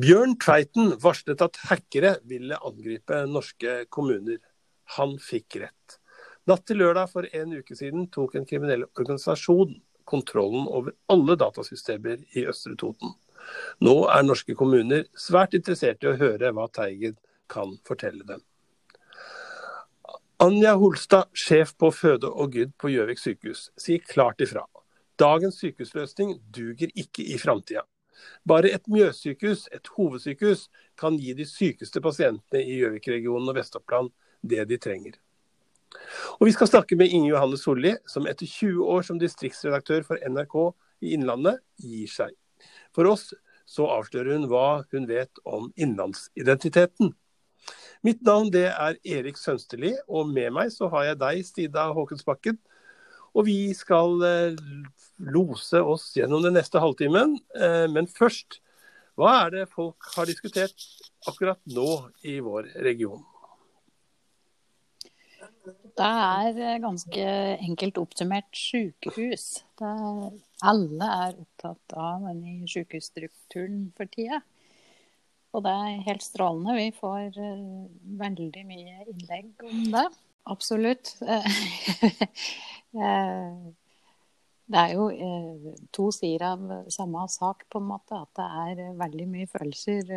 Bjørn Tveiten varslet at hackere ville angripe norske kommuner. Han fikk rett. Natt til lørdag for en uke siden tok en kriminell organisasjon kontrollen over alle datasystemer i Østre Toten. Nå er norske kommuner svært interessert i å høre hva Teigen kan fortelle dem. Anja Holstad, sjef på føde og gyd på Gjøvik sykehus, sier klart ifra. Dagens sykehusløsning duger ikke i framtida. Bare et Mjøssykehus, et hovedsykehus, kan gi de sykeste pasientene i Gjøvik-regionen og Vest-Oppland det de trenger. Og Vi skal snakke med Inge Johanne Solli, som etter 20 år som distriktsredaktør for NRK i Innlandet, gir seg. For oss så avslører hun hva hun vet om innlandsidentiteten. Mitt navn det er Erik Sønsterli, og med meg så har jeg deg, Stida Håkensbakken. Og vi skal eh, lose oss gjennom den neste halvtimen. Eh, men først, hva er det folk har diskutert akkurat nå i vår region? Det er eh, ganske enkelt oppsummert sykehus. Er, alle er opptatt av denne sykehusstrukturen for tida. Og det er helt strålende. Vi får veldig mye innlegg om det. Absolutt. Eh, det er jo uh, to sider av samme sak, på en måte. At det er veldig mye følelser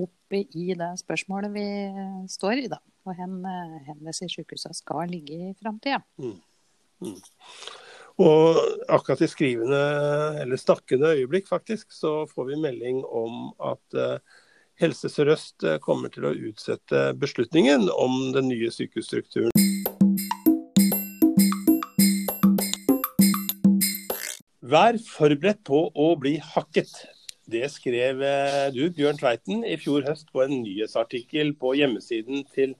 oppe i det spørsmålet vi står i, da og hen, hen disse sykehusene skal ligge i framtida. Mm. Mm. Og akkurat i skrivende, eller snakkende øyeblikk faktisk, så får vi melding om at uh, Helse Sør-Øst uh, kommer til å utsette beslutningen om den nye sykehusstrukturen. Vær forberedt på å bli hakket. Det skrev uh, du, Bjørn Tveiten, i fjor høst på en nyhetsartikkel på hjemmesiden til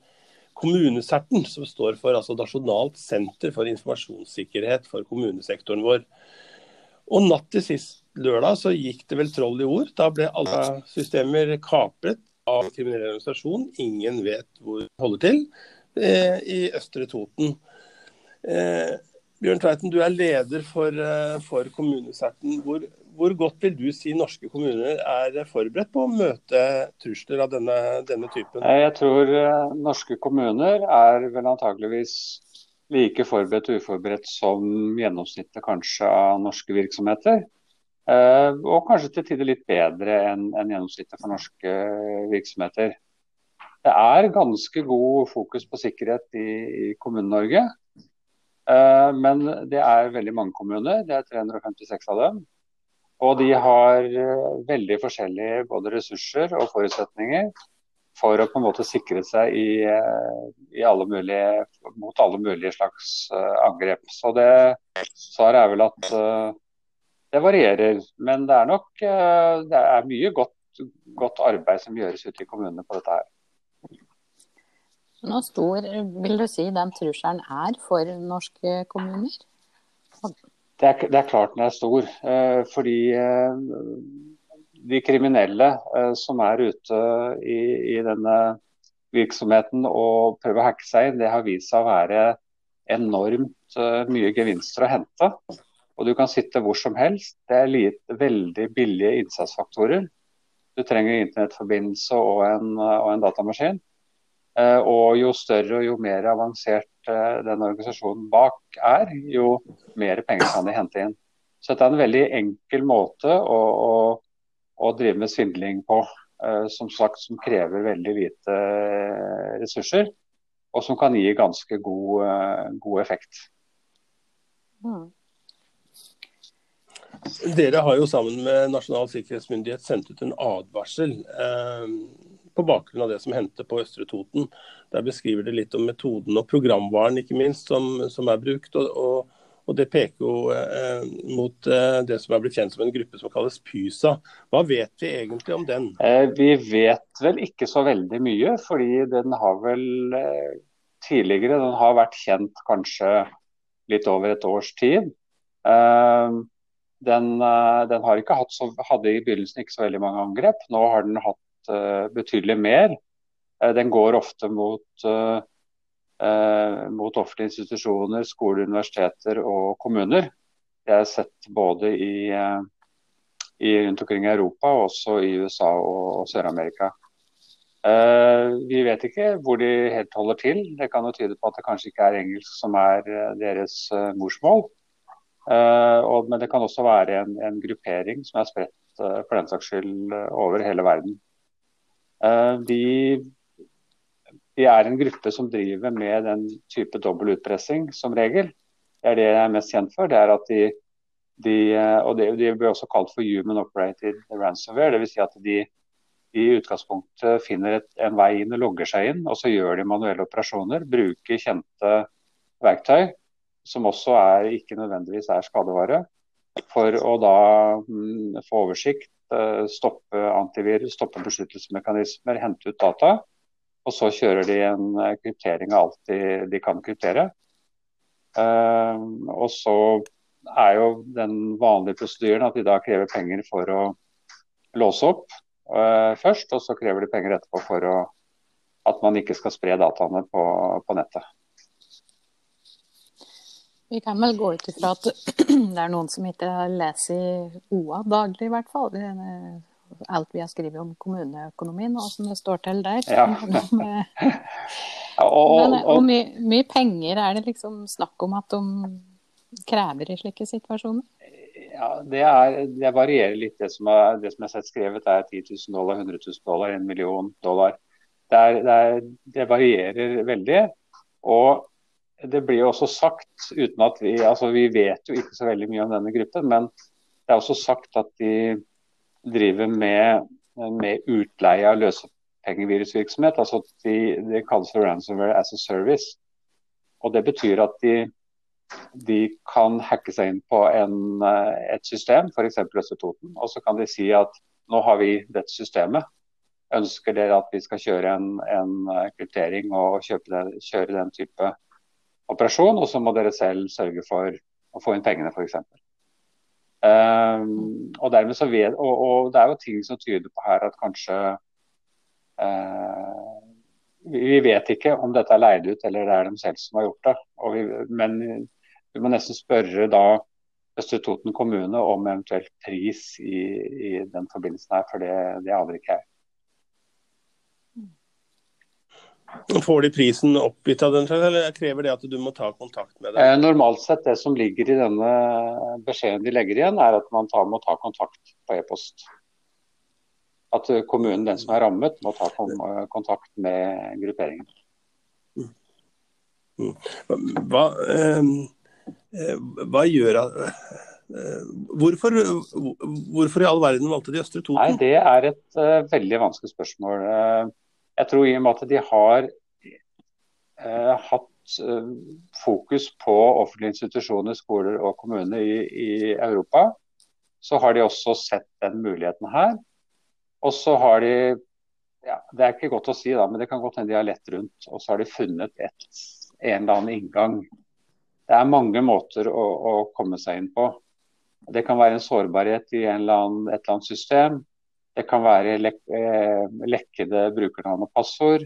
Kommuneserten, som står for altså Nasjonalt senter for informasjonssikkerhet for kommunesektoren vår. Og natt til sist lørdag så gikk det vel troll i ord. Da ble alle systemer kapret av kriminell organisasjon. Ingen vet hvor det holder til. Eh, I Østre Toten. Eh, Bjørn Tveiten, du er leder for, eh, for Kommuneserten. Hvor, hvor godt vil du si norske kommuner er forberedt på å møte trusler av denne, denne typen? Jeg tror eh, norske kommuner er vel antageligvis like forberedt og uforberedt som gjennomsnittet kanskje av norske virksomheter. Eh, og kanskje til tider litt bedre enn gjennomsnittet for norske virksomheter. Det er ganske god fokus på sikkerhet i, i Kommune-Norge. Eh, men det er veldig mange kommuner, det er 356 av dem. Og de har eh, veldig forskjellige både ressurser og forutsetninger for å på en måte sikre seg i, eh, i alle mulige, mot alle mulige slags eh, angrep. Så det svaret er vel at det varierer. Men det er nok det er mye godt, godt arbeid som gjøres ute i kommunene på dette her. Hvor stor vil du si den trusselen er for norske kommuner? Det er, det er, klart den er stor. Eh, fordi eh, de kriminelle eh, som er ute i, i, denne virksomheten og prøver å hacke seg inn, det har vist seg å være enormt mye gevinster å hente. Og du kan sitte hvor som helst. Det er lite, veldig billige innsatsfaktorer. Du trenger internettforbindelse og en, og en datamaskin. Og jo større og jo mer avansert Eh, den organisasjonen bak er, jo mer penger kan de hente inn. Så dette er en veldig enkel måte å, å, å drive med svindling på. Eh, som sagt, som krever veldig lite eh, ressurser, og som kan gi ganske god, god effekt. Mm. Dere har jo sammen med Nasjonal sikkerhetsmyndighet sendt ut en advarsel. Eh, på bakgrunn av det som hendte på Østre Toten. Der beskriver det litt om metoden og programvaren ikke minst som, som er brukt. og, og, og det peker jo eh, mot eh, det som er blitt kjent som en gruppe som kalles PYSA. Hva vet vi egentlig om den? Eh, vi vet vel ikke så veldig mye, fordi den har vel eh, tidligere den har vært kjent kanskje litt over et års tid. Den, eh, den så, hadde i begynnelsen ikke så veldig mange angrep. Nå har den hatt Eh, betydelig mer. Eh, den går ofte mot, mot offentlige institusjoner, skoler, universiteter og kommuner. Jeg har sett både i, i, rundt omkring i Europa, og også i USA og, og Sør-Amerika. Uh, vi vet ikke hvor de helt holder til. Det kan jo tyde på at det kanskje ikke er engelsk som er deres uh, morsmål. Og, men det kan også være en, en gruppering som er spredt for den saks skyld over hele verden. Vi, vi, er en gruppe som driver med den type dobbel utpressing som regel. Det er det jeg er mest kjent for. det er at de, de og det, de blir også kalt for human operated ransomware. Dvs. Si at de i utgangspunktet finner et, en vei inn og logger seg inn, og så gjør de manuelle operasjoner. Bruker kjente verktøy, som også er, ikke nødvendigvis er skadevare, for å da mm, få oversikt, eh, stoppe antivirus, stoppe beskyttelsesmekanismer, hente ut data. Og så kjører de en eh, kryptering av alt de, de kan kryptere. Uh, og så er jo den vanlige prosedyren at de da krever penger for å låse opp først, og så krever de penger etterpå for å, at man ikke skal spre dataene på, på, nettet. Vi kan vel gå ut ifra at det er noen som ikke leser OA daglig, i hvert fall. Alt vi har skrevet om kommuneøkonomien og hvordan det står til der. Ja. Men hvor mye, mye penger er det liksom snakk om at de krever i slike situasjoner? Ja, det, er, det, varierer litt. Det som, er, det som er sett skrevet, er 10 000 dollar, 100 000 dollar, 1 million dollar. Det, er, det, det varierer veldig. Og det blir jo også sagt, uten at vi altså vi vet jo ikke så veldig mye om denne gruppen, men det er også sagt at de driver med, med utleie av løsepengevirusvirksomhet. altså de, Det kalles for ransomware as a service. Og Det betyr at de de kan hacke seg inn på en, et system, f.eks. Østre Toten, og så kan de si at nå har vi dette systemet. Ønsker dere at vi skal kjøre en, en kryptering og den, kjøre den type operasjon, og så må dere selv sørge for å få inn pengene, f.eks. Um, ehm, og, dermed så ved, og, og, det er jo ting som tyder på her at kanskje uh, vi vet ikke om dette er leid ut eller det er dem selv som har gjort det. Vi, men vi må nesten spørre da Østre Toten kommune om eventuelt pris i, i den forbindelsen her, for det, det aner ikke jeg. Får de prisen oppgitt av den, eller krever det at du må ta kontakt med dem? Eh, normalt sett, det som ligger i denne beskjeden de legger igjen, er at man tar, må ta kontakt på e-post. At kommunen, den som er rammet, må ta kontakt med grupperingen. Mm. Mm. Hva, eh, Eh, hva gjør eh, Hvorfor, hvorfor, i all verden valgte de Østre Toten? Nei, Det er et veldig vanskelig spørsmål. Jeg tror i og med at de har eh, hatt fokus på offentlige institusjoner, skoler og kommuner i, i, Europa, så har de også sett den muligheten her. Og så har de ja, Det er ikke godt å si, da, men det kan godt hende de har lett rundt. Og så har de funnet et, en eller annen inngang det er mange måter å, å, komme seg inn på. Det kan være en sårbarhet i eller annen, et eller annet system. Det kan være lek, eh, lekkede brukernavn og passord.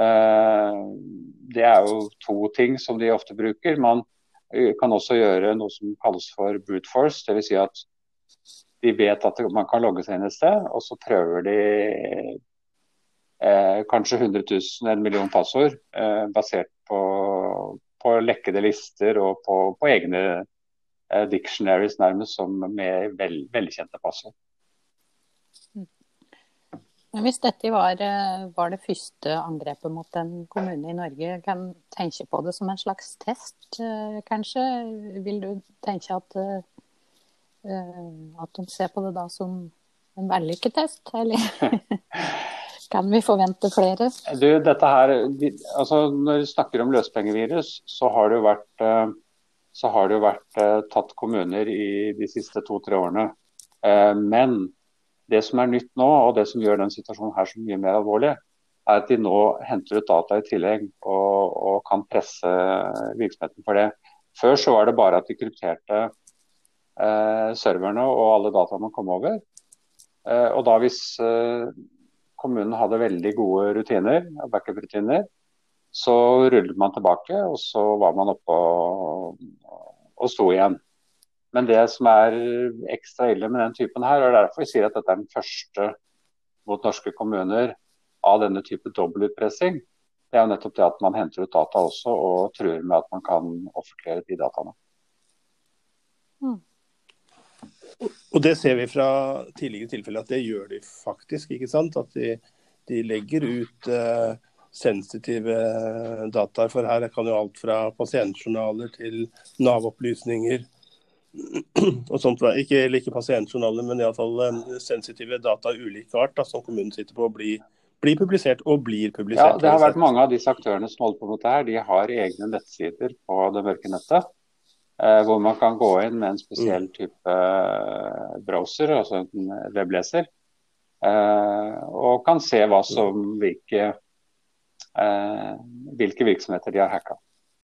Eh, det er jo to ting som de ofte bruker. Man eh, kan også gjøre noe som kalles for brute force. Dvs. Si at de vet at man kan logge seg inn et sted, og så prøver de eh, kanskje 100 000, en million passord eh, basert på på lekkede lister og på, på egne eh, dictionaries nærmest som med vel, velkjente passord. Hvis dette var, eh, var, det første angrepet mot en kommune i Norge, kan tenke på det som en slags test, eh, kanskje? Vil du tenke at, eh, at de ser på det da som en vellykket test, eller? Kan vi forvente flere? Du, dette her, altså når vi snakker om løspengevirus, så har det jo vært, så har det vært tatt kommuner i de siste to-tre årene. Men det som er nytt nå, og det som gjør den situasjonen her så mye mer alvorlig, er at de nå henter ut data i tillegg og, og kan presse virksomheten for det. Før så var det bare at de krypterte eh, serverne og alle dataene man kom over. Eh, og da hvis eh, kommunen hadde veldig gode rutiner, backup-rutiner. Så rullet man tilbake, og så var man oppe og, og sto igjen. Men det som er ekstra ille med den typen her, og derfor vi sier at dette er den første mot norske kommuner av denne type dobbeltutpressing, det er jo nettopp det at man henter ut data også og truer med at man kan offentliggjøre de dataene. Mm. Og det ser vi fra tidligere tilfeller at det gjør de faktisk. ikke sant? At de, de legger ut uh, sensitive data. For her kan jo alt fra pasientjournaler til Nav-opplysninger og sånt. Ikke, like pasientjournaler, men iallfall eh, sensitive data av ulik art da, som kommunen sitter på, blir, blir, publisert og blir publisert. Ja, det har vært Mange av disse aktørene som holder på med dette, her, de har egne nettsider på det mørke nettet. Eh, hvor man kan gå inn med en spesiell mm. type eh, browser, altså en webleser. Eh, og kan se hva som, hvilke, eh, hvilke virksomheter de har hacka.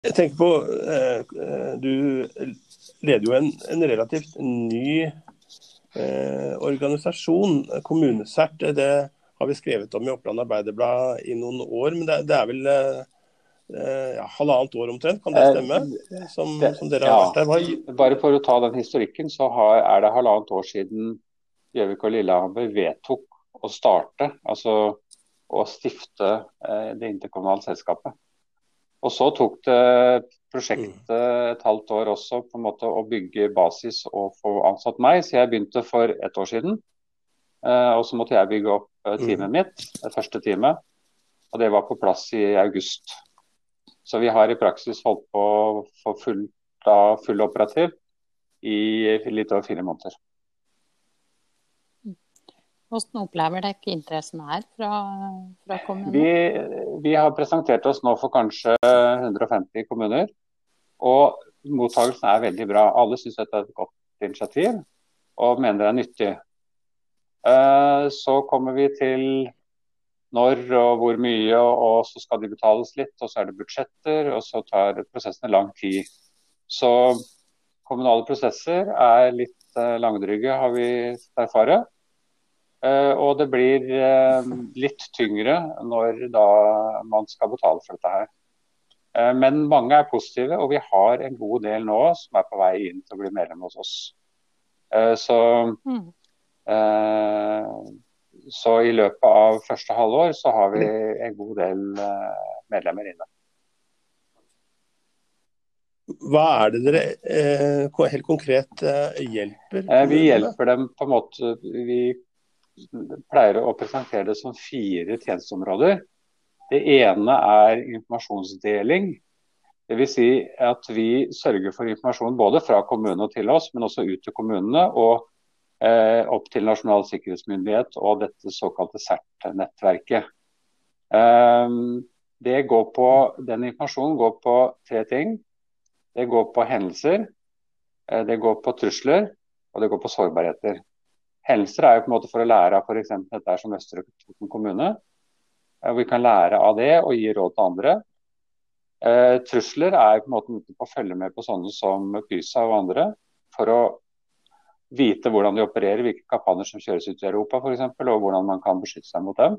Jeg tenker på, eh, Du leder jo en, en relativt ny eh, organisasjon, Kommunesert. Det har vi skrevet om i Oppland Arbeiderblad i noen år. Men det, det er vel eh, ja, halvannet år omtrent, kan det stemme? Som, som dere har vært der. Hva... Bare for å ta den historikken, så har, er det halvannet år siden Gjøvik og Lillehammer vedtok å starte, altså å stifte eh, det interkommunale selskapet. Og så tok det prosjektet et halvt år også på en måte å bygge basis og få ansatt meg. Så jeg begynte for ett år siden. Eh, og så måtte jeg bygge opp eh, teamet mm. mitt, det første teamet. Og det var på plass i august. Så vi har i praksis holdt på for få full, full operativ i litt over fire måneder. Hvordan opplever dere interessen her fra, fra kommunen? Vi, vi, har presentert oss nå for kanskje 150 kommuner. Og mottakelsen er veldig bra. Alle syns dette er et godt initiativ og mener det er nyttig. Eh, så kommer vi til når og hvor mye, og så skal de betales litt. Og så er det budsjetter, og så tar prosessene lang tid. Så kommunale prosesser er litt langdryge, langdrygge, har vi erfart. Eh, og det blir eh, litt tyngre når da man skal betale for dette her. Eh, men mange er positive, og vi har en god del nå som er på vei inn til å bli medlem hos oss. Så, mm. så i løpet av første halvår så har vi en god del medlemmer inne. Hva er det dere helt konkret hjelper? Vi hjelper dem på en måte Vi pleier å presentere det som fire tjenesteområder. Det ene er informasjonsdeling. Dvs. Si at vi sørger for informasjon både fra kommunene til oss, men også ut til kommunene og eh, opp til Nasjonal sikkerhetsmyndighet og dette såkalte CERT-nettverket. Eh, det går på, den informasjonen går på tre ting. Det går på hendelser, eh, det går på trusler og det går på sårbarheter. Hendelser er jo på en måte for å lære av f.eks. dette som Østre Toten kommune. Vi kan lære av det og gi råd til andre. Eh, trusler er på en måte å følge med på sånne som Pysa og andre. For å vite hvordan de opererer, hvilke kampanjer som kjøres ut i Europa f.eks. Og hvordan man kan beskytte seg mot dem.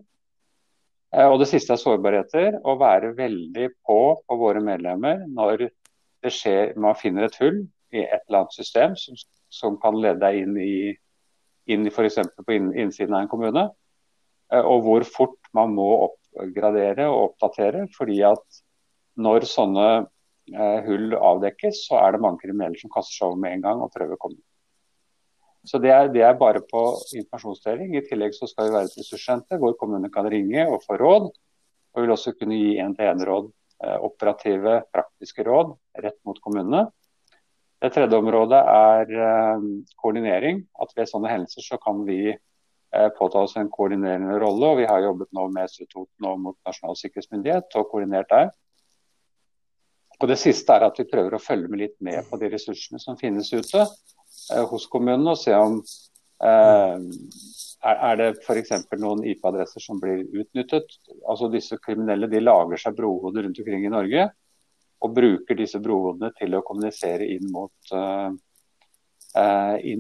Eh, og Det siste er sårbarheter. Å være veldig på på våre medlemmer når skjer, man finner et hull i et eller annet system som, som kan lede deg inn i inn f.eks. på innsiden av en kommune. Eh, og hvor fort man må oppgradere og oppdatere. fordi at når sånne eh, hull avdekkes, så er det mange kriminelle som kaster seg over med en gang og prøver å komme. Så det er, det er bare på informasjonsdeling. I tillegg så skal vi være et ressurssenter hvor kommunene kan ringe og få råd. Og vil også kunne gi én-til-én-råd, eh, operative, praktiske råd rett mot kommunene. Det tredje området er eh, koordinering. At ved sånne hendelser så kan vi eh, påta oss en koordinerende rolle. og Vi har jobbet nå med Sutoten og mot Nasjonal sikkerhetsmyndighet og koordinert der. Og Det siste er at vi prøver å følge med litt med på de ressursene som finnes ute eh, hos kommunene. og se om eh, er det f.eks. noen IP-adresser som blir utnyttet. Altså Disse kriminelle de lager seg brohoder rundt omkring i Norge og bruker disse brohodene til å kommunisere inn mot, uh,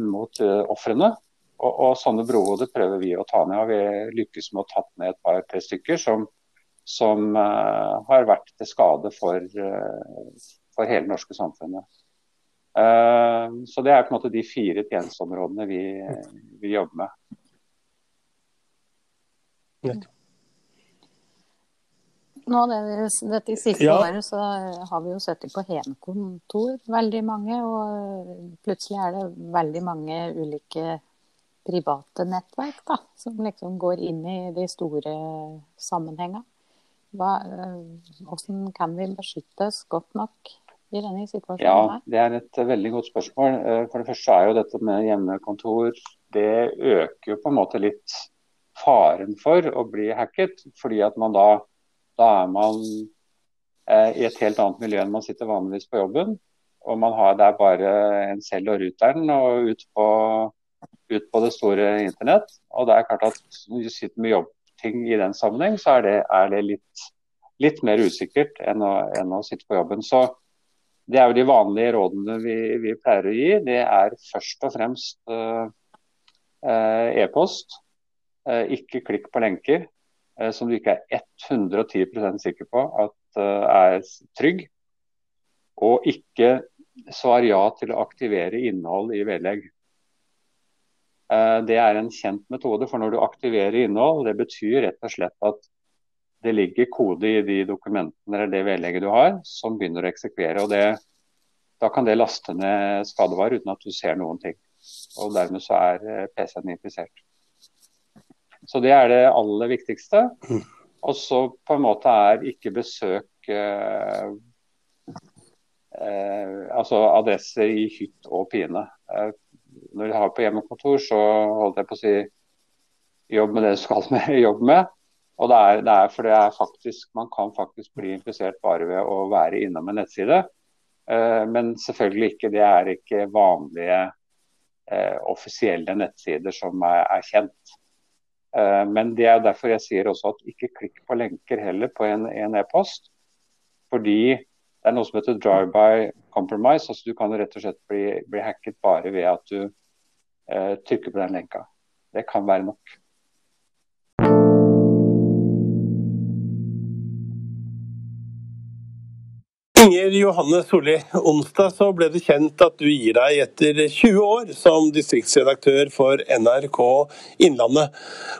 mot uh, ofrene. Og, og, sånne brohoder prøver vi å ta ned. og Vi lykkes med å tatt ned et par-tre stykker som, som uh, har vært til skade for, for hele det norske samfunnet. Så det er på en måte de fire tjenesteområdene vi, vi jobber med. Nå det, dette siste ja. året så har vi jo sittet på hjemmekontor veldig mange, og plutselig er det veldig mange ulike private nettverk da, som liksom går inn i de store sammenhengene. Hvordan eh, kan vi beskytte oss godt nok i denne situasjonen? Ja, Det er et veldig godt spørsmål. Eh, for det første er jo dette med hjemmekontor Det øker jo på en måte litt faren for å bli hacket. fordi at man da da er man eh, i et helt annet miljø enn man sitter vanligvis på jobben. Og man har der bare en selv og ruteren og ut på, ut på det store internett. Og det er klart at når du sitter med jobbting i den sammenheng, så er det, er det litt, litt, mer usikkert enn å, enn å, sitte på jobben. Så det er jo de vanlige rådene vi, vi pleier å gi. Det er først og fremst uh, e-post. Eh, ikke klikk på lenker. Eh, som du ikke er 110% sikker på at eh, er trygg. Og ikke svar ja til å aktivere innhold i vedlegg. Eh, det er en kjent metode, for når du aktiverer innhold, det betyr rett og slett at det ligger kode i de dokumentene eller det vedlegget du har, som begynner å eksekvere. og det, Da kan det laste ned skadevarer uten at du ser noen ting. Og Dermed så er PC-en infisert. Så det er det aller viktigste. Mm. Og så på en måte er ikke besøk eh, eh, Altså adresser i hytt og pine. Eh, når du har på hjemmekontor, så holdt jeg på å si jobb med det du skal med, jobbe med. Og det er, det er for det er faktisk, Man kan faktisk bli infisert bare ved å være innom en nettside. Eh, men selvfølgelig ikke, det er ikke vanlige eh, offisielle nettsider som er, er kjent. Eh, men det er derfor jeg sier også at ikke klikk på lenker heller på en e-post. E fordi det er noe som heter drive-by compromise. altså Du kan rett og slett bli, bli hacket bare ved at du eh, trykker på den lenka. Det kan være nok. Inger Johanne Solli, onsdag så ble det kjent at du gir deg etter 20 år som distriktsredaktør for NRK Innlandet.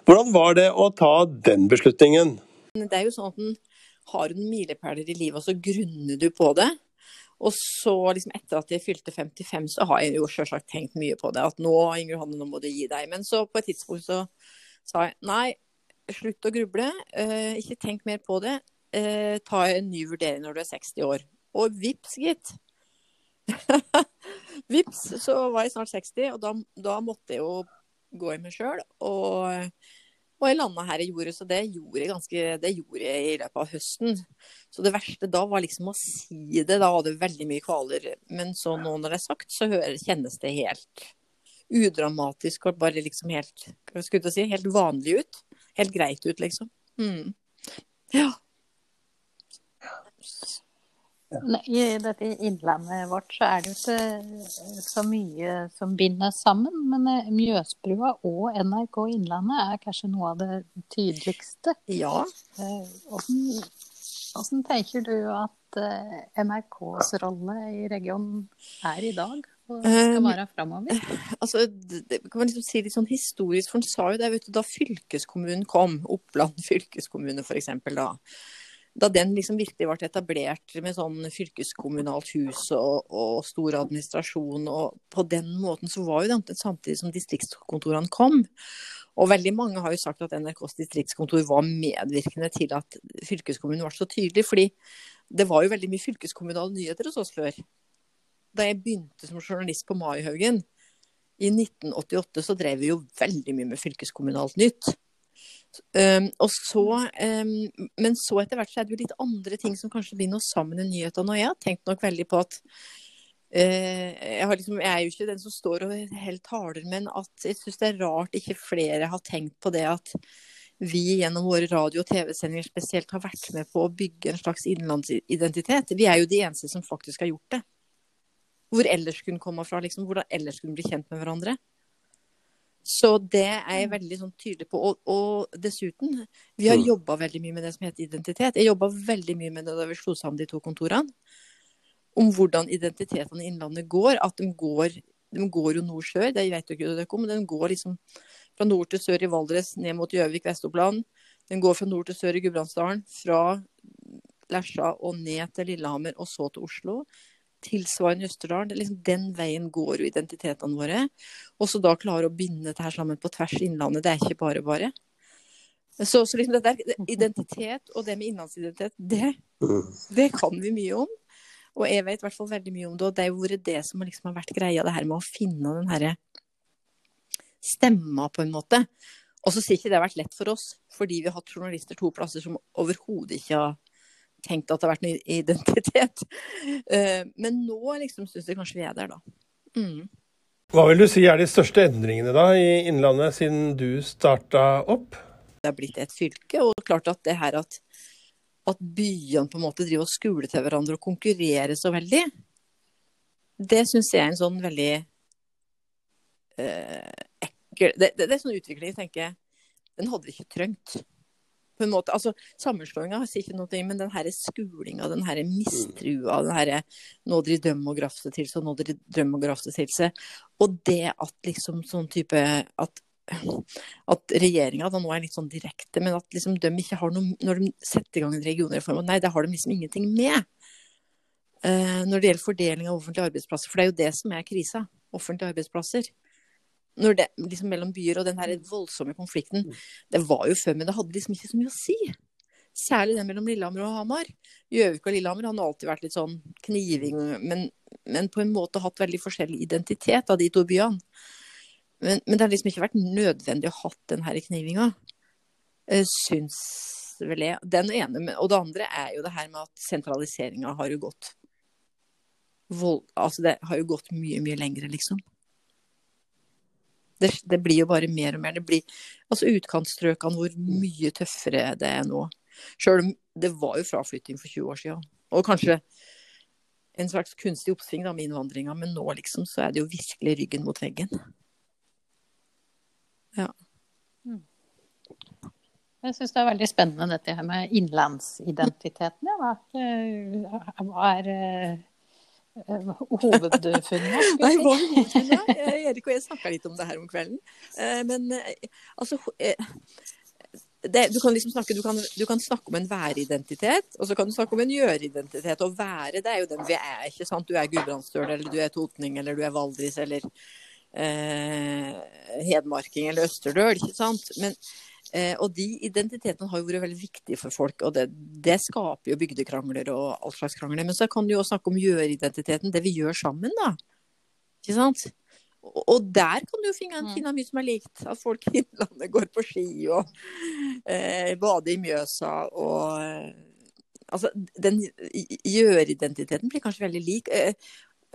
Hvordan var det å ta den beslutningen? Det er jo sånn at en har noen milepæler i livet, og så grunner du på det. Og så liksom etter at jeg fylte 55, så har jeg jo selvsagt tenkt mye på det. At nå, Inger Johanne, nå må du gi deg. Men så på et tidspunkt så sa jeg nei, slutt å gruble. Eh, ikke tenk mer på det. Eh, ta en ny vurdering når du er 60 år. Og vips, gitt. vips, så var jeg snart 60, og da, da måtte jeg jo gå i meg sjøl. Og, og, jeg landa her jeg gjorde, så det gjorde jeg, ganske, det gjorde jeg i løpet av høsten. Så det verste da var liksom å si det. Da hadde jeg veldig mye kvaler. Men så nå når det er sagt, så hører, kjennes det helt udramatisk og bare liksom helt hva skulle jeg si, helt vanlig ut. Helt greit ut, liksom. Mm. Ja. I dette innlandet vårt så er det jo ikke eh, så mye som binder sammen. Men eh, Mjøsbrua og NRK Innlandet er kanskje noe av det tydeligste. Ja. Hvordan, hvordan tenker du at NRKs rolle i regionen er i dag? Og skal være framover? Altså, det kan man liksom si litt sånn historisk, for han sa jo det vet du, da fylkeskommunen kom, Oppland fylkeskommune f.eks. da da den liksom virkelig ble etablert med sånn fylkeskommunalt hus og, og, stor administrasjon, og på den måten så var jo det samtidig som distriktskontorene kom. Og veldig mange har jo sagt at NRKs distriktskontor var medvirkende til at fylkeskommunen var så tydelig, fordi det var jo veldig mye fylkeskommunale nyheter hos oss før. Da jeg begynte som journalist på Maihaugen i 1988, så drev vi jo veldig mye med fylkeskommunalt nytt. Um, så, um, men så etter hvert så er det jo litt andre ting som kanskje binder oss sammen i nyhetene. Og jeg har tenkt nok veldig på at uh, jeg, liksom, jeg, er jo ikke den som står og helt taler, men at jeg syns det er rart ikke flere har tenkt på det at vi gjennom våre radio- og TV-sendinger spesielt har vært med på å bygge en slags innlandsidentitet. Vi er jo de eneste som faktisk har gjort det. Hvor ellers kunne komme fra, liksom. Hvordan ellers kunne bli kjent med hverandre. Så det er jeg mm. veldig sånn tydelig på. Og, og, dessuten, vi har mm. jobba veldig mye med det som heter identitet. Jeg jobba veldig mye med det da vi slo sammen de to kontorene. om hvordan identitetene i Innlandet går. At de går, de går jo nord-sør, det vet jo ikke dere om, men de går liksom fra nord til sør i Valdres, ned mot Gjøvik, Vest-Oppland. Den går fra nord til sør i Gudbrandsdalen, fra Lesja og ned til Lillehammer, og så til Oslo. Tilsvarende i Østerdalen. Liksom den veien går jo identitetene våre. Og så da klare å binde dette her sammen på tvers Innlandet, det er ikke bare bare. Så, så liksom det der, identitet og det med innlandsidentitet, det, det kan vi mye om. Og jeg vet i hvert fall veldig mye om det, og det har vært det som liksom har vært greia, det her med å finne den herre stemma, på en måte. Og så sier ikke det har vært lett for oss, fordi vi har hatt journalister to plasser som overhodet ikke har tenkt at det har vært en identitet. Eh, men nå liksom syns jeg kanskje vi er der, da. Mm. Hva vil du si er de største endringene da i Innlandet siden du starta opp? Det har blitt et fylke, og klart at det her at, at byene på en måte driver og skuler til hverandre og konkurrerer så veldig, det syns jeg er en sånn veldig eh, ekkel det, det, det, er sånn utvikling tenker jeg den hadde vi ikke trengt. På en måte, altså Sammenslåinga sier ikke noe, men den her skulinga, den her mistrua, den her Nå dere dømmer og grafter til seg, nå dere dømmer og grafter til seg. Og det at liksom sånn type at at regjeringa nå er litt sånn direkte, men at liksom de ikke har noe Når de setter i gang en regionreform, nei, det har de liksom ingenting med. Uh, når det gjelder fordeling av offentlige arbeidsplasser, for det er jo det som er krisa. Offentlige arbeidsplasser når det, liksom mellom byer og den her voldsomme konflikten Det var jo før, men det hadde liksom ikke så mye å si. Særlig den mellom Lillehammer og Hamar. Gjøvik og Lillehammer har alltid vært litt sånn kniving, men, men, på en måte hatt veldig forskjellig identitet av de to byene. Men, men, det har liksom ikke vært nødvendig å ha den her knivinga. Eh, syns vel jeg. Den ene. Og det andre er jo det her med at sentraliseringa har jo gått vold, Altså det har jo gått mye, mye lengre, liksom. Det, det, blir jo bare mer og mer. Det blir altså utkantstrøkene hvor mye tøffere det er nå. Sjøl om det var jo fraflytting for 20 år siden. Og kanskje en slags kunstig oppsving da, med innvandringa, men nå liksom så er det jo virkelig ryggen mot veggen. Ja. Mm. Jeg syns det er veldig spennende dette her med innlandsidentiteten. Ja, hva er hva Eh, hovedfunnet? Nei, hva er hovedfunnet? Erik og jeg snakka litt om det her om kvelden. Eh, men eh, altså det, du, kan liksom snakke, du, kan, du kan snakke om en væridentitet, og så kan du snakke om en gjøreidentitet. Og være, det er jo den vi er, ikke sant. Du er gudbrandsdøl, eller du er totning, eller du er valdris, eller eh, hedmarking, eller østerdøl, ikke sant. Men Eh, og de identitetene har jo vært veldig viktige for folk, og det, det, skaper jo bygdekrangler og all slags krangler. Men så kan du jo også snakke om gjøridentiteten, det vi gjør sammen, da. Ikke sant? Og, der kan du finne, mm. finne, mye som er likt. At folk i Innlandet går på ski og eh, bader i Mjøsa og eh, Altså, den gjøridentiteten blir kanskje veldig lik. Eh,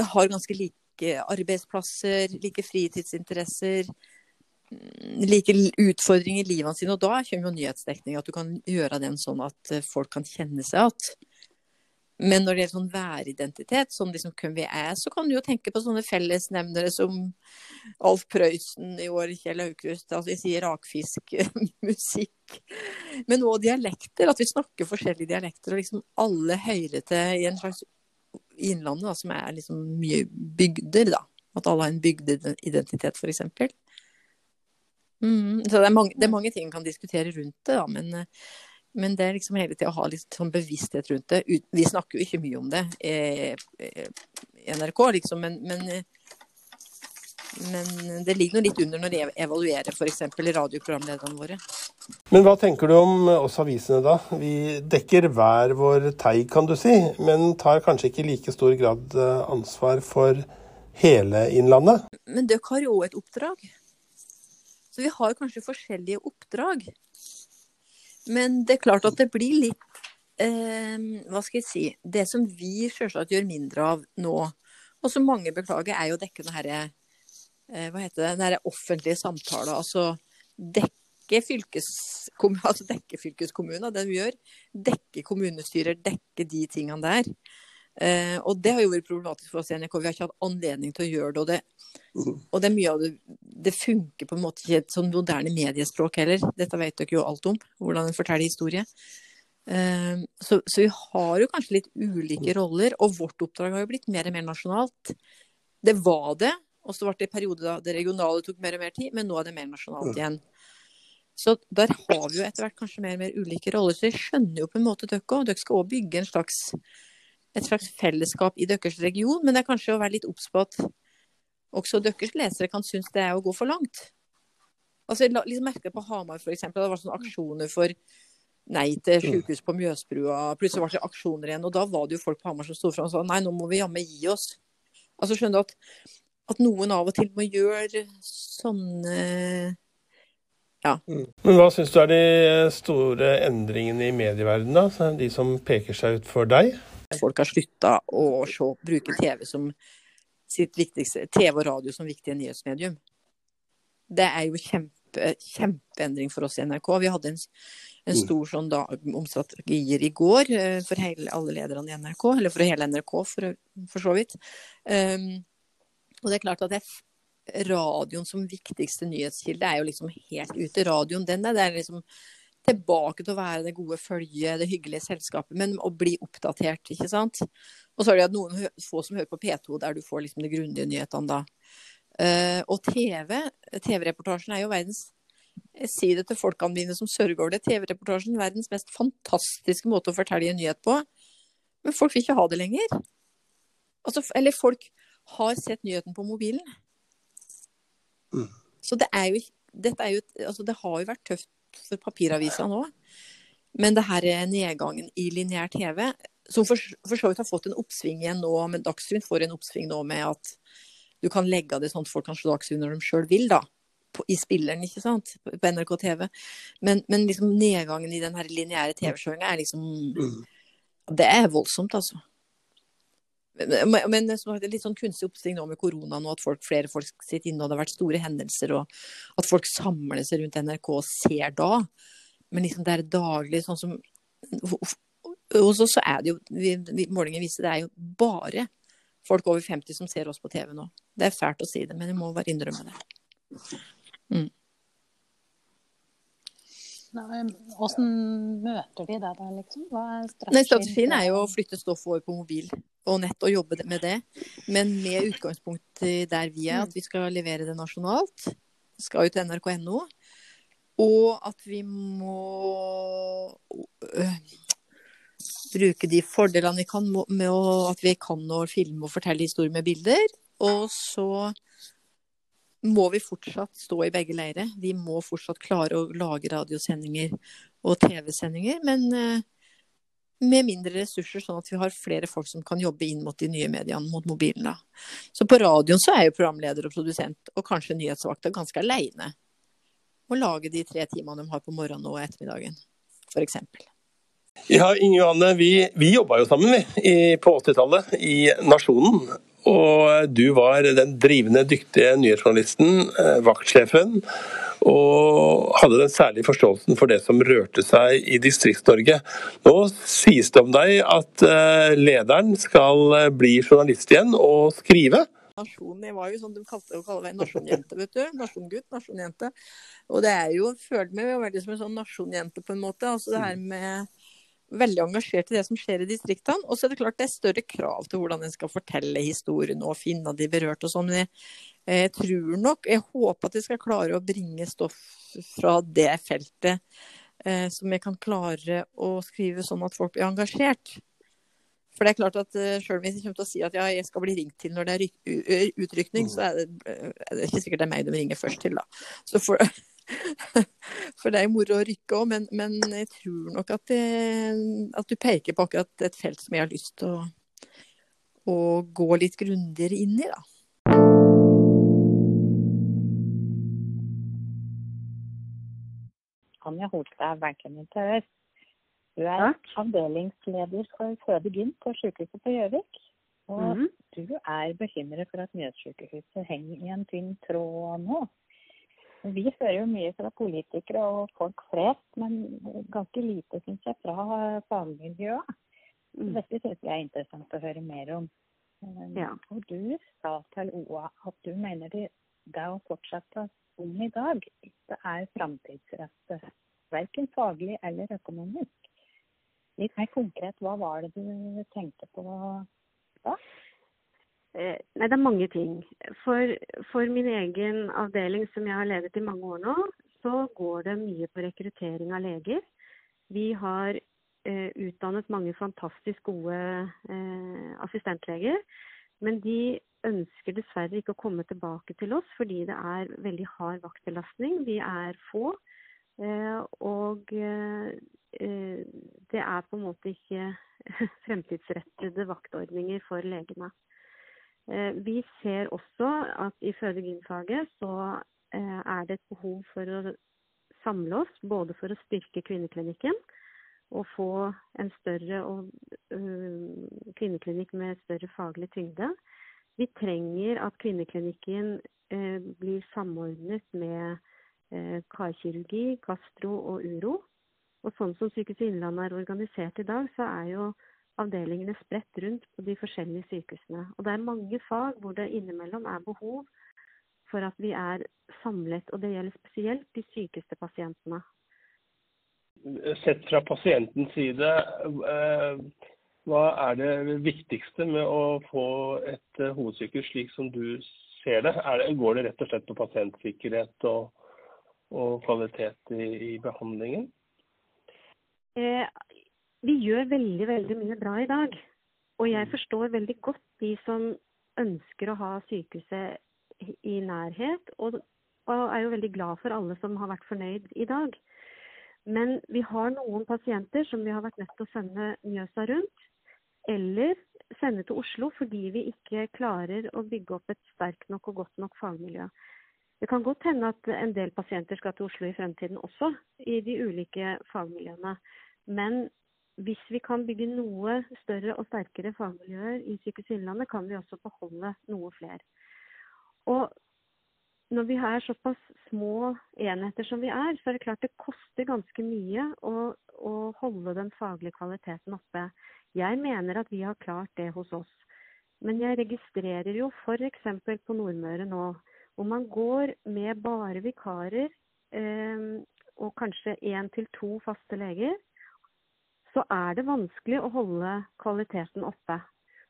har ganske like arbeidsplasser, like fritidsinteresser like utfordringer i livet sine. Og da kommer jo nyhetsdekning, at du kan gjøre den sånn at eh, folk kan kjenne seg igjen. Men når det gjelder sånn væridentitet, sånn liksom hvem vi er, så kan du jo tenke på sånne fellesnevnere som Alf Prøysen i år, Kjell Aukrust, altså jeg sier rakfisk, musikk. Men òg dialekter, at vi snakker forskjellige dialekter, og liksom alle hører i en slags Innlandet, da, som er liksom mye bygder, da. At alle har en bygdeidentitet, f.eks. Mm, så det er, mange, det er, mange, ting man kan diskutere rundt det, da, men, eh, men det er liksom hele tida å ha litt sånn bevissthet rundt det. Vi snakker jo ikke mye om det i, NRK, liksom, men, men, men det ligger noe litt under når de evaluerer f.eks. radioprogramlederne våre. Men hva tenker du om oss avisene, da? Vi dekker hver vår teig, kan du si, men tar kanskje ikke i like stor grad eh, ansvar for hele Innlandet? Men dere har jo òg et oppdrag. Så vi har kanskje forskjellige oppdrag. Men det er klart at det blir litt eh, Hva skal jeg si Det som vi selvsagt gjør mindre av nå, og som mange beklager, er jo å dekke den herre eh, Hva heter det? Den herre offentlige samtalen. Altså dekke fylkeskommunen, altså dekke fylkeskommunen, det vi gjør. Dekke kommunestyrer, dekke de tingene der. Eh, og det har jo vært problematisk for oss i NRK. Vi har ikke hatt anledning til å gjøre det. Og det, mhm. og det er mye av det Det funker på en måte ikke et sånn moderne mediespråk heller. Dette vet dere jo alt om, hvordan en forteller historie. Eh, så, så vi har jo kanskje litt ulike roller, og vårt oppdrag har jo blitt mer og mer nasjonalt. Det var det, og så ble det en periode da det regionale tok mer og mer tid, men nå er det mer nasjonalt igjen. Så der har vi jo etter hvert kanskje mer og mer ulike roller. Så jeg skjønner jo på en måte dere òg. Dere skal òg bygge en slags, et slags fellesskap i deres region, men det er kanskje å være litt obs på at også deres lesere kan synes det er å gå for langt. Altså, Jeg liksom merket på Hamar f.eks. Det var sånne aksjoner for nei til sykehus på Mjøsbrua. Plutselig var det aksjoner igjen. Og da var det jo folk på Hamar som sto fram og sa nei, nå må vi jammen gi oss. Altså skjønner du at, at noen av og til må gjøre sånne ja. Mm. Men hva syns du er de store endringene i medieverdenen, da? De som peker seg ut for deg? Folk har slutta å se, bruke TV som sitt viktigste, TV og radio som viktige nyhetsmedium. Det er jo kjempe, kjempeendring for oss i NRK. Vi hadde en, en mm. stor sånn dag om strategier i går eh, for hele, alle lederne i NRK, eller for hele NRK for, for så vidt. Um, og det er klart at det radioen som viktigste nyhetskilde er jo liksom helt ute. Radioen den er, det er liksom tilbake til å være det gode følget, det hyggelige selskapet, men å bli oppdatert, ikke sant. Og så er det at noen få som hører på P2, der du får liksom de grundige nyhetene da. Uh, og TV, TV-reportasjen er jo verdens jeg sier det til folkene mine som sørger over det. TV-reportasjen verdens mest fantastiske måte å fortelle en nyhet på. Men folk vil ikke ha det lenger. Altså, eller folk har sett nyheten på mobilen. Mm. Så det er jo dette er jo, altså det har jo vært tøft for papiravisa nå. Men det her er nedgangen i lineær TV, som for, for, så vidt har fått en oppsving igjen nå, men Dagsrevyen får en oppsving nå med at du kan legge av det sånn at folk kan slå Dagsrevyen når de sjøl vil, da. På, I spilleren, ikke sant. På NRK TV. Men, men liksom nedgangen i den her lineære TV-kjøringa er liksom mm. Det er voldsomt, altså. Men, som det er litt sånn kunstig oppsving nå med korona nå, at folk, flere folk sitter inne, og det har vært store hendelser, og at folk samler seg rundt NRK og ser da. Men liksom det er daglig, sånn som Og så er det jo vi, Målinger viser det er jo bare folk over 50 som ser oss på TV nå. Det er fælt å si det, men jeg må bare innrømme det. Mm. Møter de deg da, liksom? Hva er strategien? Nei, strategien er jo å flytte stoffet over på mobil og nett og jobbe med det. Men med utgangspunkt der vi er, at vi skal levere det nasjonalt. Skal jo til nrk.no. Og at vi må øh, bruke de fordelene vi kan med å, at vi kan å filme og fortelle historier med bilder. Og så må vi fortsatt stå i begge leirer. Vi må fortsatt klare å lage radiosendinger og TV-sendinger, men uh, med mindre ressurser, sånn at vi har flere folk som kan jobbe inn mot de nye mediene, mot mobilene. Så på radioen så er jo programleder og produsent, og kanskje nyhetsvakta, ganske aleine. Å lage de tre timene de har på morgenen og ettermiddagen, f.eks. Ja, Inge Johanne, vi, vi jobba jo sammen vi, på 80-tallet i Nasjonen. Og du var den drivende, dyktige nyhetsjournalisten, eh, vaktsjefen, og hadde den særlige forståelsen for det som rørte seg i Distrikts-Norge. Nå sies det om deg at eh, lederen skal eh, bli journalist igjen og skrive. Nasjonen, Jeg var jo sånn de kalte å kalle meg nasjonjente, vet du. Nasjongutt, nasjonjente. Og det er jo, føler meg veldig som en sånn nasjonjente på en måte. Altså det her med veldig engasjert i det som skjer i distriktene. Og så er det klart det er større krav til hvordan en skal fortelle historien og finne de berørte og sånn. Jeg, jeg, tror nok, jeg håper at jeg skal klare å bringe stoff fra det feltet eh, som jeg kan klare å skrive sånn at folk blir engasjert. For det er klart at Sjøl Selv om jeg kommer til å si at ja, jeg skal bli ringt til når det er utrykning, så er det, er det ikke sikkert det er meg de ringer først til. da. Så for, For det er jo moro å rykke òg, men, men, jeg tror nok at, det, at, du peker på akkurat et felt som jeg har lyst til å, å gå litt grundigere inn i, da. Anja Holstad, bergklinikkør. Du er Takk. avdelingsleder for Føde Gyn på sykehuset på Gjøvik. Og mm. du er bekymret for at Mjøssykehuset henger i en tynn tråd nå. Vi hører jo mye fra politikere og folk flest, men ganske lite, syns jeg, fra fagmiljøet. Mm. Dette syns jeg er interessant å høre mer om. Um, ja. Og du sa til OA at du mener det, det å fortsette som i dag ikke er framtidsrettet. Verken faglig eller økonomisk. Litt mer konkret, hva var det du tenkte på da? Eh, nei, det er mange ting. For, for, min egen avdeling, som jeg har ledet i mange år nå, så går det mye på rekruttering av leger. Vi har eh, utdannet mange fantastisk gode eh, assistentleger. Men de ønsker dessverre ikke å komme tilbake til oss fordi det er veldig hard vaktbelastning. Vi er få. Eh, og eh, det er på en måte ikke fremtidsrettede vaktordninger for legene. Eh, vi ser også at i føde-gyn-faget så eh, er det et behov for å samle oss, både for å styrke kvinneklinikken og få en større uh, kvinneklinikk med større faglig tyngde. Vi trenger at kvinneklinikken blir samordnet med karkirurgi, gastro og uro. Og sånn som Sykehuset Innlandet er organisert i dag, så er jo avdelingene spredt rundt på de forskjellige sykehusene. Og det er mange fag hvor det innimellom er behov for at vi er samlet. Og det gjelder spesielt de sykeste pasientene. Sett fra pasientens side, eh, hva er det viktigste med å få et eh, hovedsykehus slik som du ser det? det går det rett og slett på pasientsikkerhet og, og kvalitet i, i behandlingen? Eh, vi gjør veldig, veldig mye bra i dag. Og jeg forstår veldig godt de som ønsker å ha sykehuset i nærhet, og, og er jo veldig glad for alle som har vært fornøyd i dag. Men vi har noen pasienter som vi har vært nødt til å sende Mjøsa rundt, eller sende til Oslo fordi vi ikke klarer å bygge opp et sterkt nok og godt nok fagmiljø. Det kan godt hende at en del pasienter skal til Oslo i fremtiden også, i de ulike fagmiljøene. Men hvis vi kan bygge noe større og sterkere fagmiljøer i Sykehuset Innlandet, kan vi også beholde noe flere. Og når vi har såpass små enheter som vi er, så er det klart det koster ganske mye å, å holde den faglige kvaliteten oppe. Jeg mener at vi har klart det hos oss. Men jeg registrerer jo f.eks. på Nordmøre nå, hvor man går med bare vikarer eh, og kanskje én til to faste leger så er det vanskelig å holde kvaliteten oppe.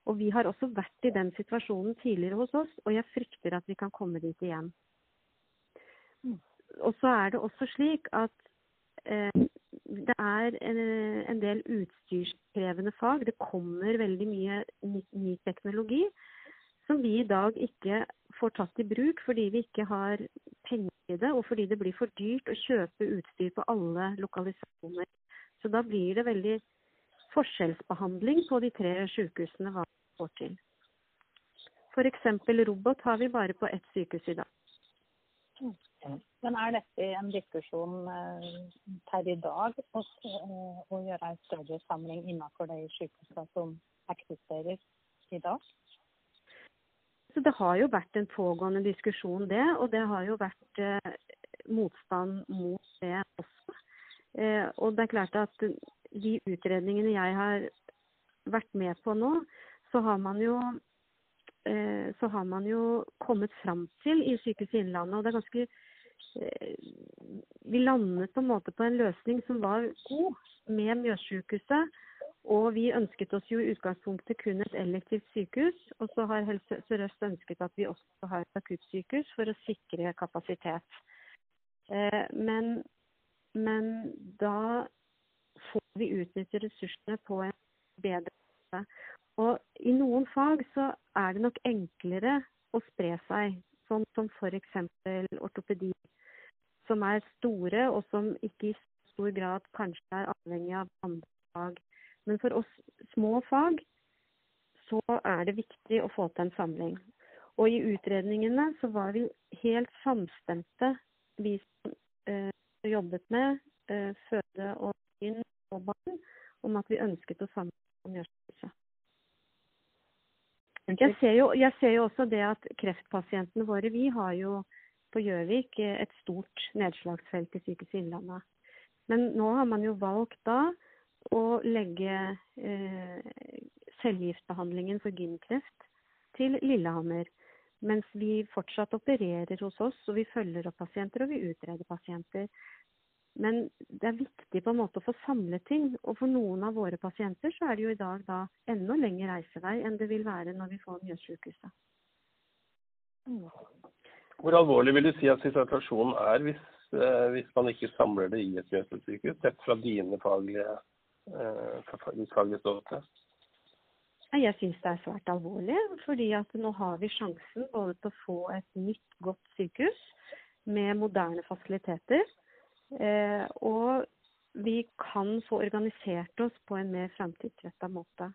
Og vi har også vært i den situasjonen tidligere hos oss, og jeg frykter at vi kan komme dit igjen. Og så er det også slik at eh, det er en, en, del utstyrskrevende fag. Det kommer veldig mye ny, ny, teknologi som vi i dag ikke får tatt i bruk fordi vi ikke har penger i det, og fordi det blir for dyrt å kjøpe utstyr på alle lokalisasjoner. Så da blir det veldig forskjellsbehandling på de tre sykehusene hva vi får til. F.eks. robot har vi bare på ett sykehus i dag. Men er dette en diskusjon eh, per i dag å, å gjøre en større samling innenfor de sykehusene som eksisterer i dag? Så det har jo vært en pågående diskusjon det, og det har jo vært eh, motstand mot det også. Eh, og det er klart at de utredningene jeg har vært med på nå, så har man jo eh, så har man jo kommet fram til i Sykehuset Innlandet, og det er ganske eh, Vi landet på en måte på en løsning som var god med Mjøssykehuset. Og vi ønsket oss jo i utgangspunktet kun et elektivt sykehus. Og så har Helse Sør-Øst ønsket at vi også har et akuttsykehus for å sikre kapasitet. Men men da får vi utnytte ressursene på en bedre måte. Og i noen fag så er det nok enklere å spre seg, sånn som f.eks. ortopedi, som er store og som ikke i stor grad kanskje er avhengig av andre fag. Men for oss små fag så er det viktig å få til en samling. Og i utredningene så var vi helt samstemte, vi som eh, jobbet med eh, føde og inn og barn, om at vi ønsket å samarbeide om Mjøssykehuset. Jeg jeg ser jo også det at kreftpasientene våre, vi har jo på Gjøvik et stort nedslagsfelt i Sykehuset Innlandet. Men nå har man jo valgt da å legge eh, cellegiftbehandlingen for gynkreft til Lillehammer. Mens vi fortsatt opererer hos oss, og vi følger opp pasienter og vi utreder pasienter. Men det er viktig på en måte å få samlet ting. Og for noen av våre pasienter så er det jo i dag da enda lengre reisevei enn det vil være når vi får Mjøssykehuset. Hvor alvorlig vil du si at situasjonen er hvis, eh, hvis man ikke samler det i et Mjøssykehus, sett fra dine faglige, eh, faglige ståsted? Jeg syns det er svært alvorlig, fordi at nå har vi sjansen både til å få et nytt, godt sykehus med moderne fasiliteter. Eh, og vi kan få organisert oss på en mer framtidsretta måte.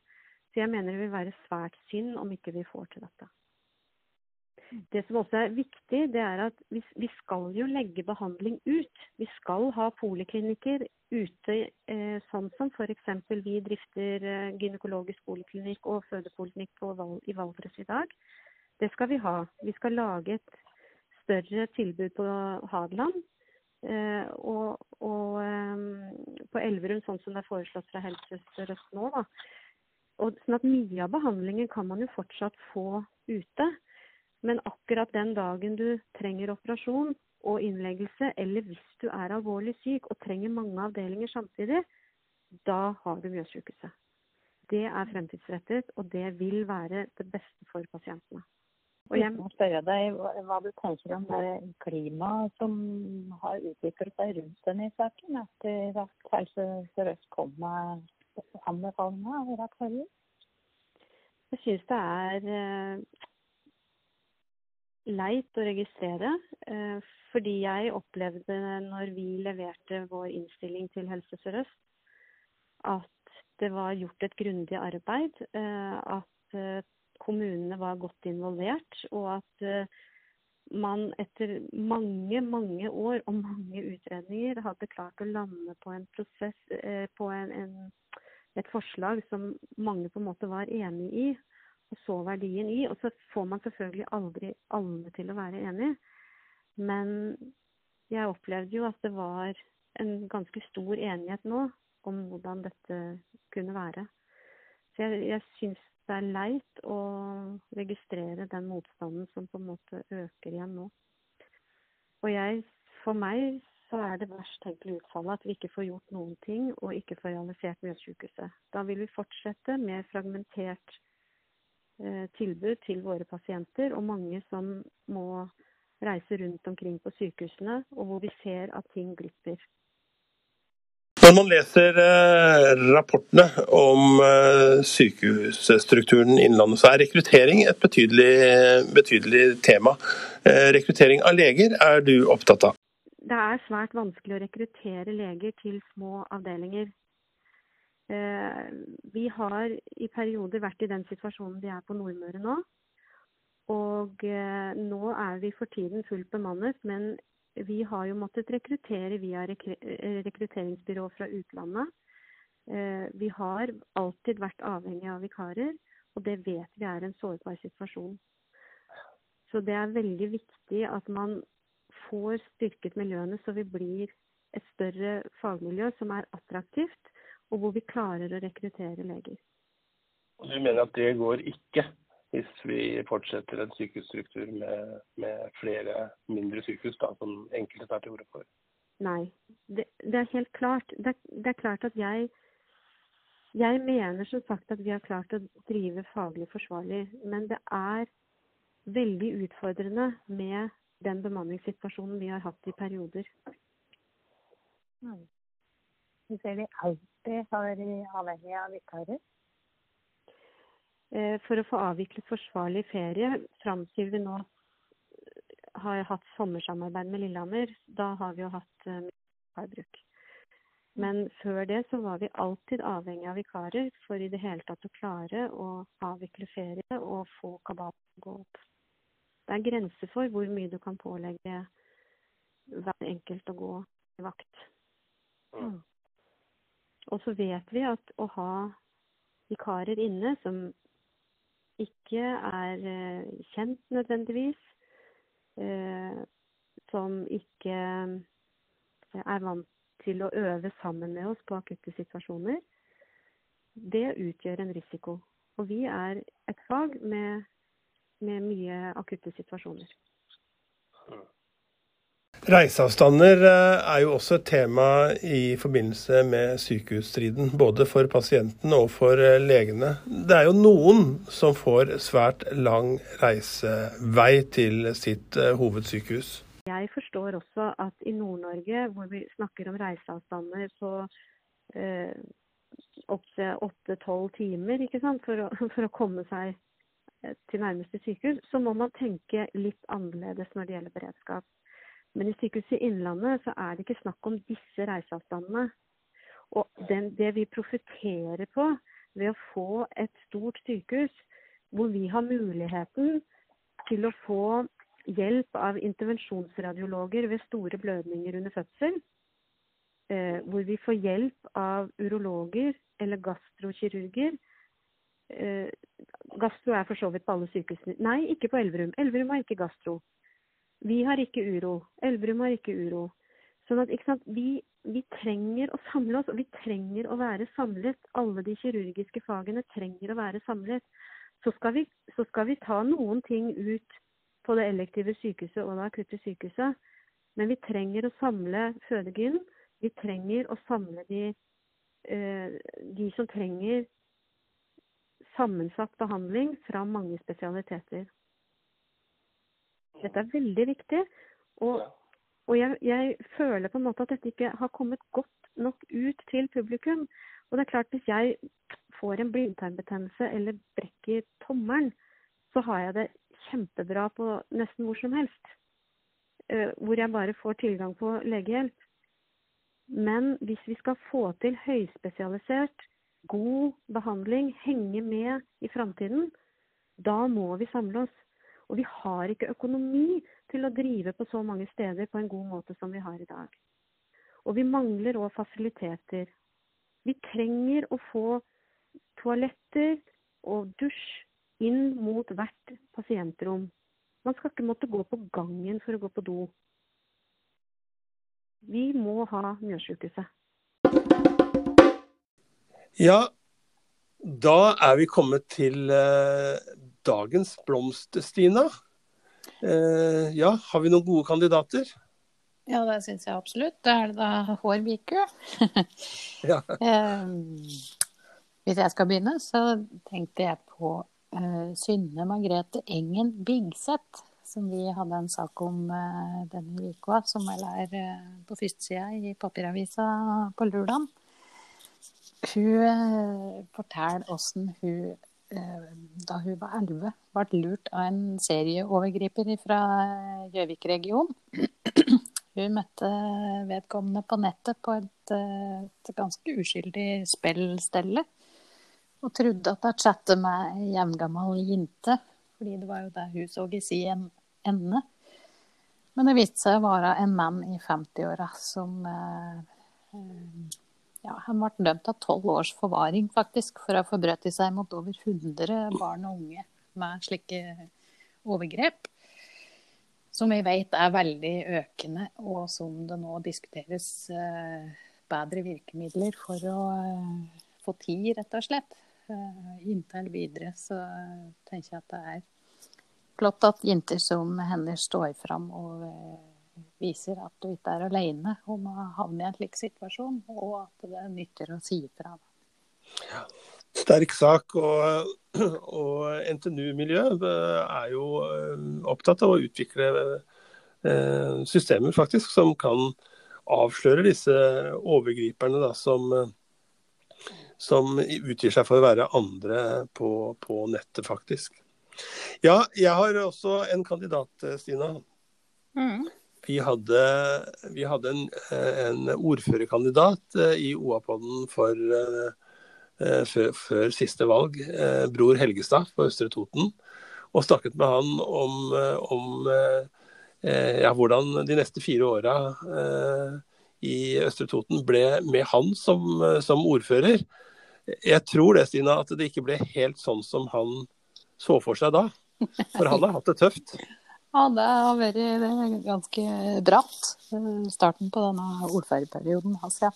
Så jeg mener det vil være svært synd om ikke vi får til dette. Det som også er viktig, det er at vi, vi skal jo legge behandling ut. Vi skal ha poliklinikker ute, eh, sånn som f.eks. vi drifter eh, gynekologisk poliklinikk og fødepoliklinikk i Valdres i dag. Det skal vi ha. Vi skal lage et større tilbud på Hadeland. Eh, og, og eh, på Elverum, sånn som det er foreslått fra Helse Sør-Øst nå. Da. Og sånn at Mye av behandlingen kan man jo fortsatt få ute. Men akkurat den dagen du trenger operasjon og innleggelse, eller hvis du er alvorlig syk og trenger mange avdelinger samtidig, da har du Mjøssykehuset. Det er fremtidsrettet, og det vil være det beste for pasientene. Og jeg må spørre deg hva du tenker om det klimaet som har utviklet seg rundt denne saken, etter at Helse Sør-Øst kom med anbefalingene? Jeg syns det er eh, leit å registrere. Eh, fordi jeg opplevde når vi leverte vår innstilling til Helse Sør-Øst, at det var gjort et grundig arbeid. Eh, at eh, kommunene var godt involvert. Og at man etter mange, mange år og mange utredninger hadde klart å lande på en prosess, på en, en, et forslag som mange på en måte var enig i og så verdien i. Og så får man selvfølgelig aldri alle til å være enig. Men jeg opplevde jo at det var en ganske stor enighet nå om hvordan dette kunne være. Så jeg, jeg syns det er leit å registrere den motstanden som på en måte øker igjen nå. Og jeg, for meg så er det verst tenkelig utfallet at vi ikke får gjort noen ting og ikke får realisert Mjøssykehuset. Da vil vi fortsette med fragmentert tilbud til våre pasienter, og mange som må reise rundt omkring på sykehusene, og hvor vi ser at ting glipper. Når man leser eh, rapportene om eh, sykehusstrukturen Innlandet, så er rekruttering et betydelig, betydelig tema. Rekruttering av leger er du opptatt av? Det er svært vanskelig å rekruttere leger til små avdelinger. Eh, vi har i perioder vært i den situasjonen vi er på Nordmøre nå. Og eh, nå er vi for tiden fullt bemannet, men vi har jo måttet rekruttere via rekrutteringsbyrå fra utlandet. Eh, vi har alltid vært avhengig av vikarer, og det vet vi er en sårbar situasjon. Så det er veldig viktig at man får styrket miljøene så vi blir et større fagmiljø som er attraktivt og hvor vi klarer å rekruttere leger. Og Du mener at det går ikke hvis vi fortsetter en sykehusstruktur med, med flere mindre sykehus, da, som enkelte tar til orde for? Nei, det, det, er helt klart. Det, det er klart at jeg jeg mener som sagt at vi har klart å drive faglig forsvarlig, men det er veldig utfordrende med den bemanningssituasjonen vi har hatt i perioder. Mm. Ser de alltid har avhengig av vikarer? Eh, for å få avviklet forsvarlig ferie fram til vi nå har hatt sommersamarbeid med Lillehammer, da har vi jo hatt eh, vikarbruk. Men før det så var vi alltid avhengig av vikarer for i det hele tatt å klare å avvikle ferie og få kabalen til å gå opp. Det er grenser for hvor mye du kan pålegge hver enkelt å gå i vakt. Mm. Og så vet vi at å ha vikarer inne som ikke er eh, kjent nødvendigvis, eh, som ikke eh, er vant til å øve sammen med oss på akutte situasjoner, det utgjør en risiko. Og vi er et fag med, med mye akutte situasjoner. Reiseavstander eh, er jo også et tema i forbindelse med sykehusstriden. Både for pasienten og for eh, legene. Det er jo noen som får svært lang reisevei til sitt eh, hovedsykehus. Jeg forstår også at i Nord-Norge, hvor vi snakker om reiseavstander på eh, opptil åtte-tolv timer for å, for, å, komme seg til nærmeste sykehus, så må man tenke litt annerledes når det gjelder beredskap. Men i Sykehuset Innlandet så er det ikke snakk om disse reiseavstandene. Og den, det vi profitterer på ved å få et stort sykehus, hvor vi har muligheten til å få hjelp av intervensjonsradiologer ved store blødninger under fødsel, eh, hvor vi får hjelp av urologer eller gastrokirurger. Eh, gastro er for så vidt på alle sykehusene. Nei, ikke på Elverum. Elverum har ikke gastro. Vi har ikke uro. Elverum har ikke uro. Sånn at, sant, vi, vi, trenger å samle oss, og vi trenger å være samlet. Alle de kirurgiske fagene trenger å være samlet. Så skal vi, så skal vi ta noen ting ut på det elektive sykehuset og det akutte sykehuset. Men vi trenger å samle fødegyn. Vi trenger å samle de, eh, de som trenger sammensatt behandling fra mange spesialiteter. Dette er veldig viktig. Og, og jeg, jeg, føler på en måte at dette ikke har kommet godt nok ut til publikum. Og det er klart, hvis jeg får en blindtarmbetennelse eller brekk i tommelen, så har jeg det kjempebra på nesten hvor som helst. Uh, hvor jeg bare får tilgang på legehjelp. Men hvis vi skal få til høyspesialisert, god behandling, henge med i framtiden, da må vi samle oss. Og vi har ikke økonomi til å drive på så mange steder på en god måte som vi har i dag. Og vi mangler òg fasiliteter. Vi trenger å få toaletter og dusj inn mot hvert pasientrom. Man skal ikke måtte gå på gangen for å gå på do. Vi må ha Mjøssykehuset. Ja, da er vi kommet til eh, dagens blomst, Stina. Eh, ja, har vi noen gode kandidater? Ja, det syns jeg absolutt. Det er det da Hårviku. ja. eh, hvis jeg skal begynne, så tenkte jeg på eh, Synne Margrethe Engen Bigseth. Som vi hadde en sak om eh, denne uka, som vel er eh, på førstesida i papiravisa på lørdag. Hun eh, forteller åssen hun da hun var elleve, ble lurt av en serieovergriper fra Gjøvik-regionen. Hun møtte vedkommende på nettet på et, eh, et ganske uskyldig spillstelle. Og trodde at hun chatta med ei jevngammal jente, fordi det var jo det hun så i sin ende. Men det viste seg å være en mann i 50-åra som eh, eh ja, han ble dømt av tolv års forvaring faktisk, for å ha forbrutt seg mot over 100 barn og unge med slike overgrep. Som vi vet er veldig økende, og som det nå diskuteres eh, bedre virkemidler for å eh, få tid, rett og slett. Eh, inntil videre så tenker jeg at det er flott at jenter som henne står fram og viser at du ikke er alene om å havne i en slik situasjon, og at det nytter å si ifra. Ja. Sterk sak. Og, og NTNU-miljøet er jo eh, opptatt av å utvikle eh, systemer faktisk som kan avsløre disse overgriperne da, som, som utgir seg for å være andre på, på nettet, faktisk. Ja, jeg har også en kandidat, Stina. Mm. Vi hadde, vi hadde en, en, ordførerkandidat eh, i OA-podden for uh, før, før, siste valg, Bror Helgestad på Østre Toten, og snakket med han om, om ja, hvordan de neste fire åra i Østre Toten ble med han som, som, ordfører. Jeg tror det, Stina, at det ikke ble helt sånn som han så for seg da. For han har hatt det tøft. Ja, det har vært ganske bratt, eh, starten på denne ordførerperioden hans, ja.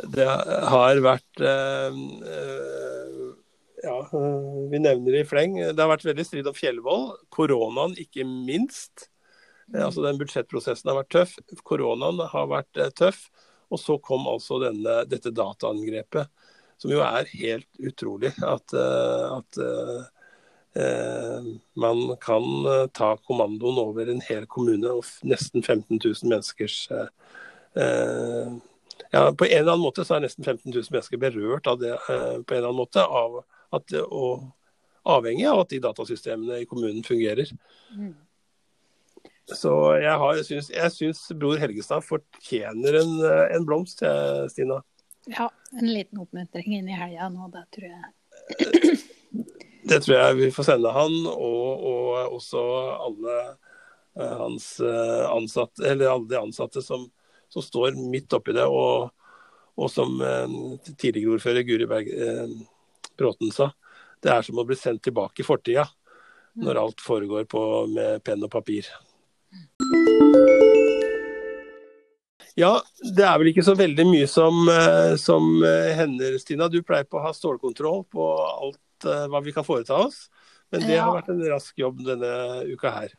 Det har vært eh, Ja, vi nevner det i fleng. Det har vært veldig strid om Fjellvoll. Koronaen, ikke minst. Altså Den budsjettprosessen har vært tøff. Koronaen har vært tøff. Og så kom altså denne, dette dataangrepet, som jo er helt utrolig. At, at eh, man kan ta kommandoen over en hel kommune og nesten 15 000 menneskers eh, ja, På en eller annen måte så er nesten 15 000 mennesker berørt av det eh, på en eller annen måte. Av at, og avhengig av at de datasystemene i kommunen fungerer. Mm. Så jeg, har, jeg, syns, jeg syns bror Helgestad fortjener en, en blomst, Stina. Ja, en liten oppmuntring inn i helga nå, det tror jeg. Det tror jeg vi får sende han, og, og også alle uh, hans uh, ansatte, eller alle de ansatte som, som står midt oppi det. Og, og som uh, tidligere ordfører Guri Berg Bråten sa, det er som å bli sendt tilbake i fortida når alt foregår på, med penn og papir. Ja, det er vel ikke så veldig mye som, eh, som eh, hender, Stina. Du pleier på å ha stålkontroll på alt eh, hva vi kan foreta oss. Men det ja. har vært en rask jobb denne uka her.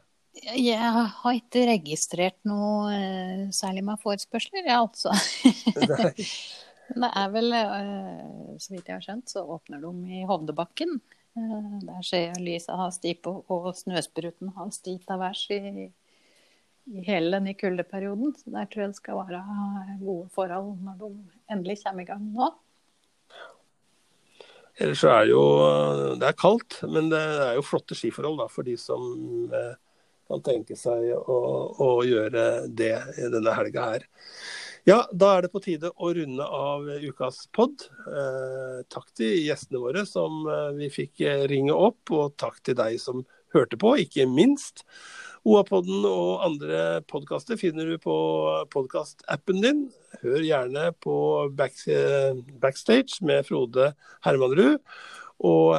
Jeg har ikke registrert noe særlig med forespørsler, jeg altså. det er vel, så vidt jeg har skjønt, så åpner de i Hovdebakken. Der ser jeg lyset har sti på, og snøspruten har sti til værs i i hele denne kuldeperioden. Så der tror jeg det skal være gode forhold når de endelig kommer i gang nå. Ellers så er jo Det er kaldt, men det er jo flotte skiforhold da, for de som eh, kan tenke seg å, å gjøre det denne helga her. Ja, da er det på tide å runde av ukas pod. Eh, takk til gjestene våre som eh, vi fikk ringe opp, og takk til deg som hørte på, ikke minst. OA-podden og andre podkaster finner du på podkastappen din. Hør gjerne på back, Backstage med Frode Hermanrud. Og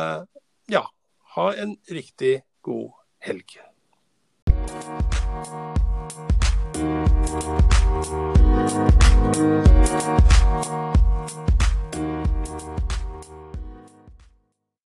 ja, ha en riktig god helg. Thank